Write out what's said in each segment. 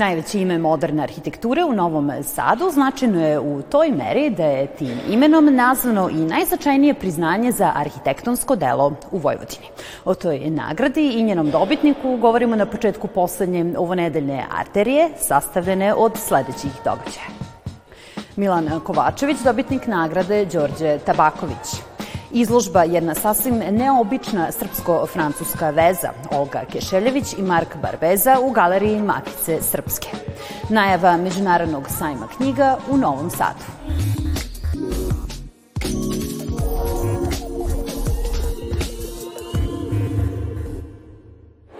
Najveće ime moderne arhitekture u Novom Sadu značajno je u toj meri da je tim imenom nazvano i najznačajnije priznanje za arhitektonsko delo u Vojvodini. O toj nagradi i njenom dobitniku govorimo na početku poslednje ovonedeljne arterije, sastavljene od sledećih događaja. Milan Kovačević, dobitnik nagrade Đorđe Tabaković. Izložba jedna sasvim neobična srpsko-francuska veza Olga Kešeljević i Mark Barbeza u galeriji Matice Srpske. Najava Međunarodnog sajma knjiga u Novom Sadu.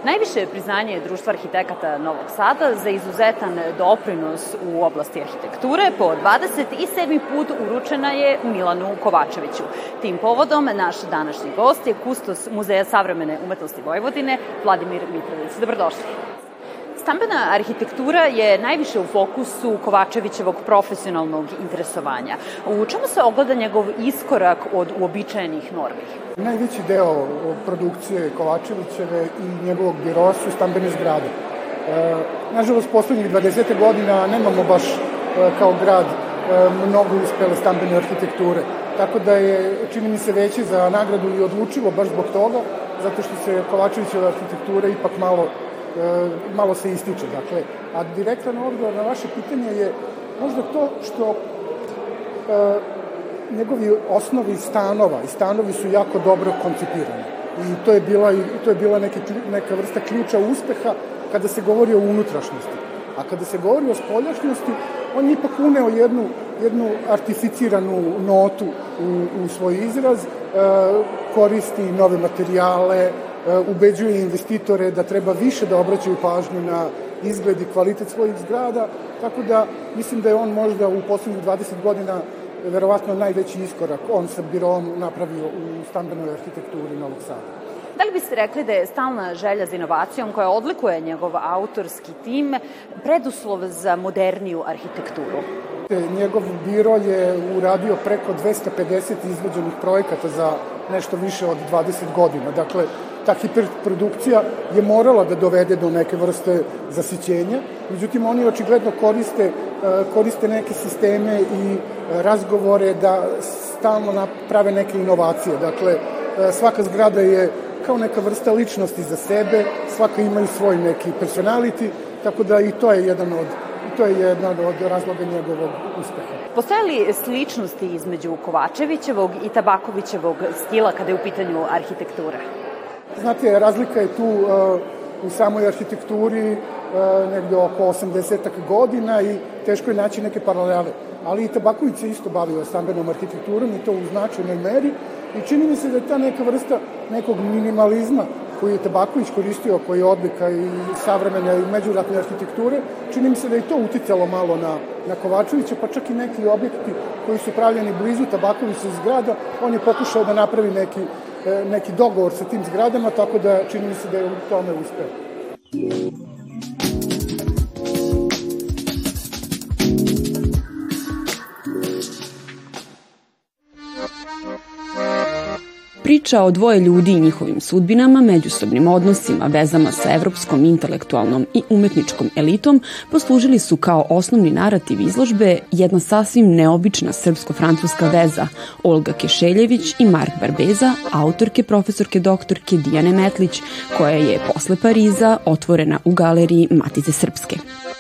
Najviše priznanje Društva arhitekata Novog Sada za izuzetan doprinos u oblasti arhitekture po 27. put uručena je Milanu Kovačeviću. Tim povodom naš današnji gost je kustos Muzeja savremene umetnosti Vojvodine, Vladimir Mitrović. Dobrodošli. Stambena arhitektura je najviše u fokusu Kovačevićevog profesionalnog interesovanja. U čemu se ogleda njegov iskorak od uobičajenih normi? Najveći deo produkcije Kovačevićeve i njegovog biroa su stambene zgrade. E, nažalost, poslednjih 20 godina nemamo baš e, kao grad e, mnogo uspele stambene arhitekture. Tako da je, čini mi se, veći za nagradu i odlučilo baš zbog toga, zato što se Kovačevićeva arhitektura ipak malo malo se ističe. Dakle, a direktan odgovor na vaše pitanje je možda to što e, njegovi osnovi stanova i stanovi su jako dobro koncipirani. I to je bila, to je bila neke, neka vrsta ključa uspeha kada se govori o unutrašnjosti. A kada se govori o spoljašnjosti, on je ipak uneo jednu, jednu artificiranu notu u, u svoj izraz, e, koristi nove materijale, E, ubeđuje investitore da treba više da obraćaju pažnju na izgled i kvalitet svojih zgrada, tako da mislim da je on možda u poslednjih 20 godina verovatno najveći iskorak on sa birom napravio u stambenoj arhitekturi Novog Sada. Da li biste rekli da je stalna želja za inovacijom koja odlikuje njegov autorski tim preduslov za moderniju arhitekturu? Njegov biro je uradio preko 250 izvođenih projekata za nešto više od 20 godina. Dakle, ta hiperprodukcija je morala da dovede do neke vrste zasićenja, međutim oni očigledno koriste, e, koriste neke sisteme i razgovore da stalno naprave neke inovacije. Dakle, e, svaka zgrada je kao neka vrsta ličnosti za sebe, svaka ima i svoj neki personality, tako da i to je jedan od to je jedan od razloga njegovog uspeha. Postoje li sličnosti između Kovačevićevog i Tabakovićevog stila kada je u pitanju arhitektura? Znate, razlika je tu uh, u samoj arhitekturi uh, negde oko 80 godina i teško je naći neke paralele. Ali i Tabaković se isto bavio stambenom arhitekturom i to u značajnoj meri i čini mi se da je ta neka vrsta nekog minimalizma koji je Tabaković koristio, koji je odlika i savremene i međuratne arhitekture, čini mi se da je to uticalo malo na, na Kovačevića, pa čak i neki objekti koji su pravljeni blizu Tabakovića zgrada, on je pokušao da napravi neki neki dogovor sa tim zgradama, tako da čini mi se da je u tome uspeo. Priča o dvoje ljudi i njihovim sudbinama, međusobnim odnosima, vezama sa evropskom intelektualnom i umetničkom elitom poslužili su kao osnovni narativ izložbe jedna sasvim neobična srpsko-francuska veza Olga Kešeljević i Mark Barbeza, autorke profesorke doktorke Dijane Metlić, koja je posle Pariza otvorena u galeriji Matice Srpske.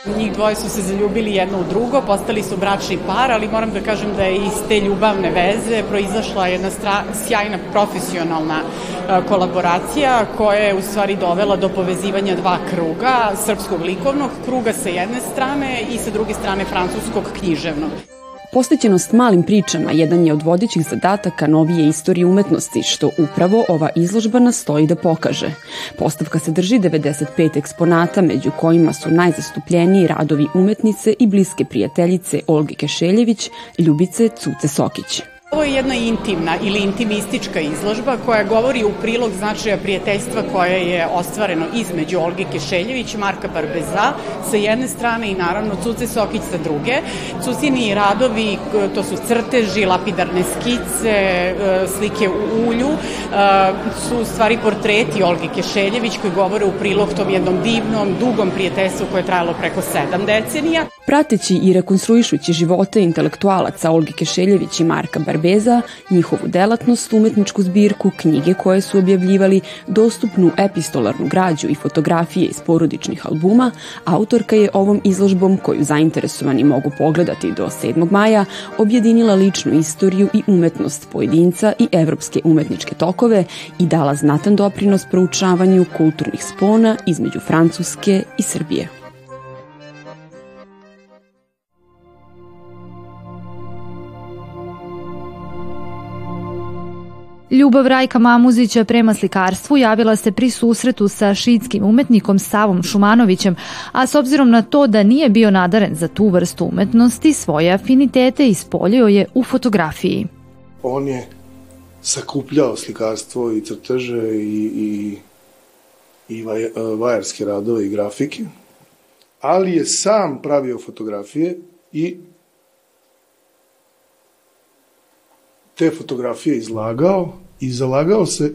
Njih dvoje su se zaljubili jedno u drugo, postali su bračni par, ali moram da kažem da je iz te ljubavne veze proizašla jedna stra, sjajna profesionalna e, kolaboracija koja je u stvari dovela do povezivanja dva kruga, srpskog likovnog kruga sa jedne strane i sa druge strane francuskog književnog. Posvećenost malim pričama jedan je od vodećih zadataka novije istorije umetnosti, što upravo ova izložba nastoji da pokaže. Postavka se drži 95 eksponata, među kojima su najzastupljeniji radovi umetnice i bliske prijateljice Olge Kešeljević, Ljubice Cuce Sokić. Ovo je jedna intimna ili intimistička izložba koja govori u prilog značaja prijateljstva koje je ostvareno između Olge Kešeljević Marka Barbeza sa jedne strane i naravno Cuce Sokić sa druge. Cucini radovi, to su crteži, lapidarne skice, e, slike u ulju, e, su stvari portreti Olge Kešeljević koji govore u prilog tom jednom divnom, dugom prijateljstvu koje je trajalo preko sedam decenija. Prateći i rekonstruišući živote intelektualaca Olge Kešeljević i Marka Barbeza, njihovu delatnost, umetničku zbirku, knjige koje su objavljivali, dostupnu epistolarnu građu i fotografije iz porodičnih albuma, autorka je ovom izložbom, koju zainteresovani mogu pogledati do 7. maja, objedinila ličnu istoriju i umetnost pojedinca i evropske umetničke tokove i dala znatan doprinos proučavanju kulturnih spona između Francuske i Srbije. Ljubav Rajka Mamuzića prema slikarstvu javila se pri susretu sa šiitskim umetnikom Savom Šumanovićem, a s obzirom na to da nije bio nadaren za tu vrstu umetnosti, svoje afinitete ispoljio je u fotografiji. On je sakupljao slikarstvo i crteže i, i, i vaj, vajarske radove i grafike, ali je sam pravio fotografije i te fotografije izlagao i zalagao se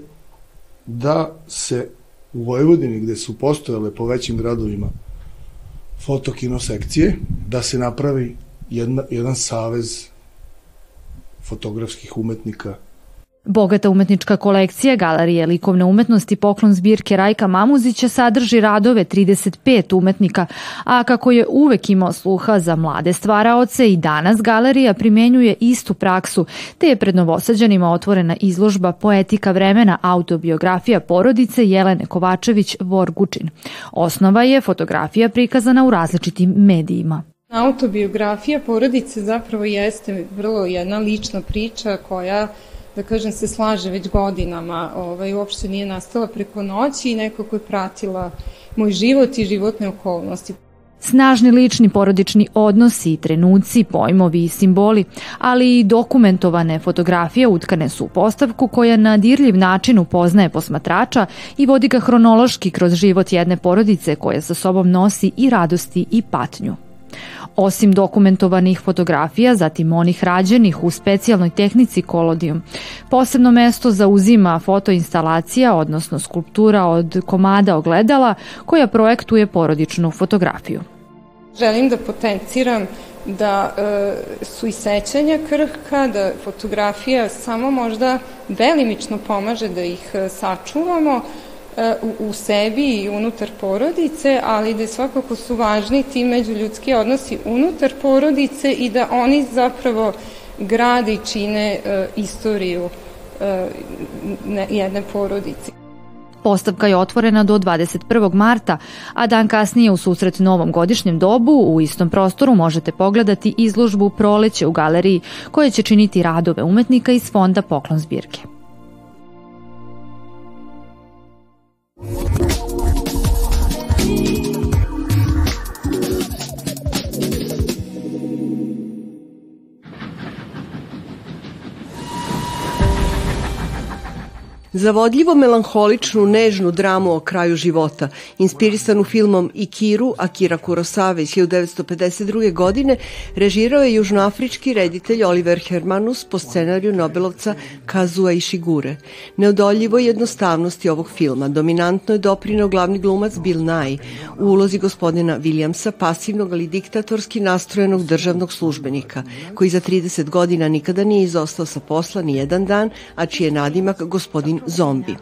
da se u Vojvodini, gde su postojale po većim gradovima fotokino sekcije, da se napravi jedna, jedan savez fotografskih umetnika Bogata umetnička kolekcija Galerije likovne umetnosti poklon zbirke Rajka Mamuzića sadrži radove 35 umetnika, a kako je uvek imao sluha za mlade stvaraoce i danas galerija primenjuje istu praksu, te je pred novosađanima otvorena izložba Poetika vremena autobiografija porodice Jelene Kovačević Vorgučin. Osnova je fotografija prikazana u različitim medijima. Autobiografija porodice zapravo jeste vrlo jedna lična priča koja da kažem, se slaže već godinama, ovaj, uopšte nije nastala preko noći i nekako je pratila moj život i životne okolnosti. Snažni lični porodični odnosi, trenuci, pojmovi i simboli, ali i dokumentovane fotografije utkane su u postavku koja na dirljiv način upoznaje posmatrača i vodi ga hronološki kroz život jedne porodice koja sa sobom nosi i radosti i patnju. Osim dokumentovanih fotografija, zatim onih rađenih u specijalnoj tehnici kolodijum, posebno mesto zauzima fotoinstalacija, odnosno skulptura od komada ogledala koja projektuje porodičnu fotografiju. Želim da potenciram da e, su i sećanja krhka, da fotografija samo možda delimično pomaže da ih e, sačuvamo, u, u sebi i unutar porodice, ali da svakako su važni ti međuljudski odnosi unutar porodice i da oni zapravo grade i čine uh, istoriju uh, jedne porodice. Postavka je otvorena do 21. marta, a dan kasnije u susret novom godišnjem dobu u istom prostoru možete pogledati izložbu Proleće u galeriji koja će činiti radove umetnika iz fonda Poklon zbirke. Zavodljivo melanholičnu, nežnu dramu o kraju života, inspirisanu filmom Ikiru Akira Kurosawa iz 1952. godine, režirao je južnoafrički reditelj Oliver Hermanus po scenariju Nobelovca Kazua Ishigure. Neodoljivo jednostavnosti ovog filma dominantno je doprinao glavni glumac Bill Nye u ulozi gospodina Williamsa, pasivnog ali diktatorski nastrojenog državnog službenika, koji za 30 godina nikada nije izostao sa posla ni jedan dan, a čiji je nadimak gospodin Zombi.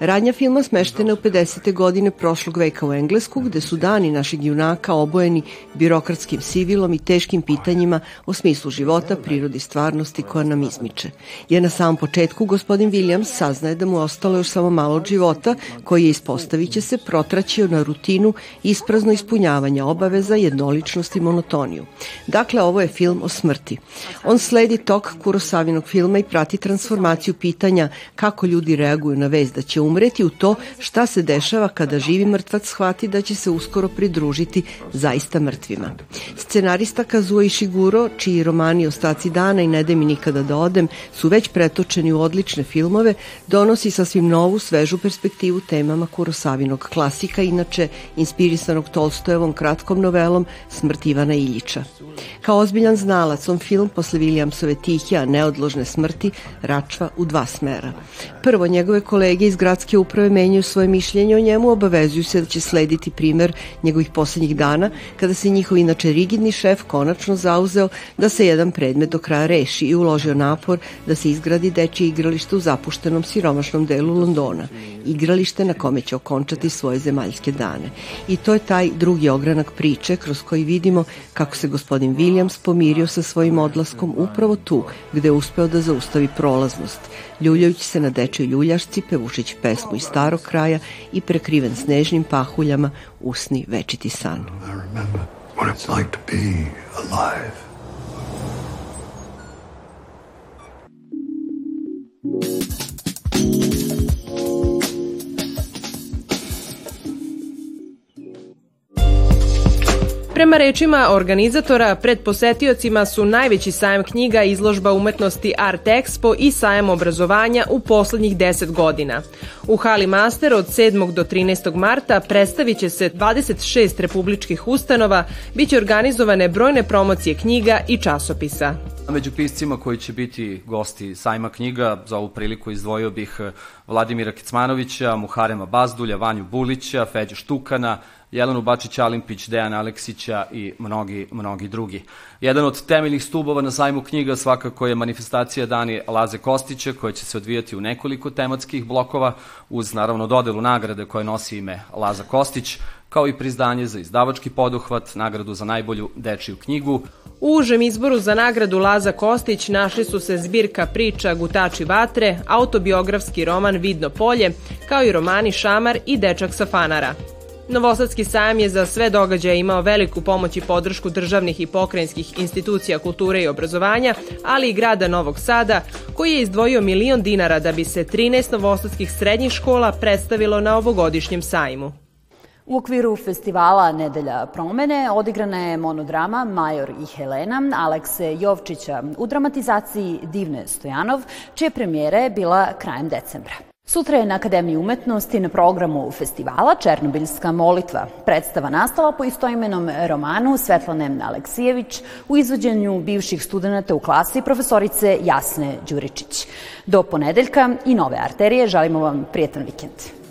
Radnja filma smeštena u 50. godine prošlog veka u Englesku, gde su dani našeg junaka obojeni birokratskim sivilom i teškim pitanjima o smislu života, prirodi stvarnosti koja nam izmiče. Jer na samom početku gospodin Williams saznaje da mu ostalo još samo malo od života, koji je ispostavit će se protraćio na rutinu isprazno ispunjavanja obaveza, jednoličnost i monotoniju. Dakle, ovo je film o smrti. On sledi tok Kurosavinog filma i prati transformaciju pitanja kako ljudi reaguju na vez da će umreti u to šta se dešava kada živi mrtvac shvati da će se uskoro pridružiti zaista mrtvima. Scenarista Kazuo Ishiguro, čiji romani Ostaci dana i Ne mi nikada da odem su već pretočeni u odlične filmove, donosi sasvim novu, svežu perspektivu temama Kurosavinog klasika, inače inspirisanog Tolstojevom kratkom novelom Smrt Ivana Iljiča. Kao ozbiljan znalac, on film posle Williamsove tihe, a neodložne smrti, račva u dva smera. Prvo, njegove kolege iz gradske uprave menjaju svoje mišljenje o njemu, obavezuju se da će slediti primer njegovih poslednjih dana, kada se njihov inače rigidni šef konačno zauzeo da se jedan predmet do kraja reši i uložio napor da se izgradi dečje igralište u zapuštenom siromašnom delu Londona. Igralište na kome će okončati svoje zemaljske dane. I to je taj drugi ogranak priče kroz koji vidimo kako se gospodin Williams pomirio sa svojim odlaskom upravo tu gde je uspeo da zaustavi prolaznost, ljuljajući se na dečoj ljuljašci, pevušić pesmu iz starog kraja i prekriven snežnim pahuljama usni večiti san. I Prema rečima organizatora, pred posetiocima su najveći sajam knjiga izložba umetnosti Art Expo i sajam obrazovanja u poslednjih 10 godina. U Hali Master od 7. do 13. marta predstavit će se 26 republičkih ustanova, biće organizovane brojne promocije knjiga i časopisa. Među piscima koji će biti gosti sajma knjiga, za ovu priliku izdvojio bih Vladimira Kecmanovića, Muharema Bazdulja, Vanju Bulića, Feđu Štukana, Jelenu Bačić-Alimpić, Dejan Aleksića i mnogi, mnogi drugi. Jedan od temeljnih stubova na sajmu knjiga svakako je manifestacija Dani Laze Kostića koja će se odvijati u nekoliko tematskih blokova uz naravno dodelu nagrade koje nosi ime Laza Kostić, kao i prizdanje za izdavački poduhvat, nagradu za najbolju dečiju knjigu. U užem izboru za nagradu Laza Kostić našli su se zbirka priča Gutači vatre, autobiografski roman Vidno polje, kao i romani Šamar i Dečak sa fanara. Novosadski sajam je za sve događaje imao veliku pomoć i podršku državnih i pokrajinskih institucija kulture i obrazovanja, ali i grada Novog Sada, koji je izdvojio milion dinara da bi se 13 novosadskih srednjih škola predstavilo na ovogodišnjem sajmu. U okviru festivala Nedelja promene odigrana je monodrama Major i Helena Alekse Jovčića u dramatizaciji Divne Stojanov, čije premijera je bila krajem decembra. Sutra je na Akademiji umetnosti na programu festivala Černobiljska molitva. Predstava nastala po istoimenom romanu Svetlane Aleksijević u izvođenju bivših studenta u klasi profesorice Jasne Đuričić. Do ponedeljka i nove arterije želimo vam prijetan vikend.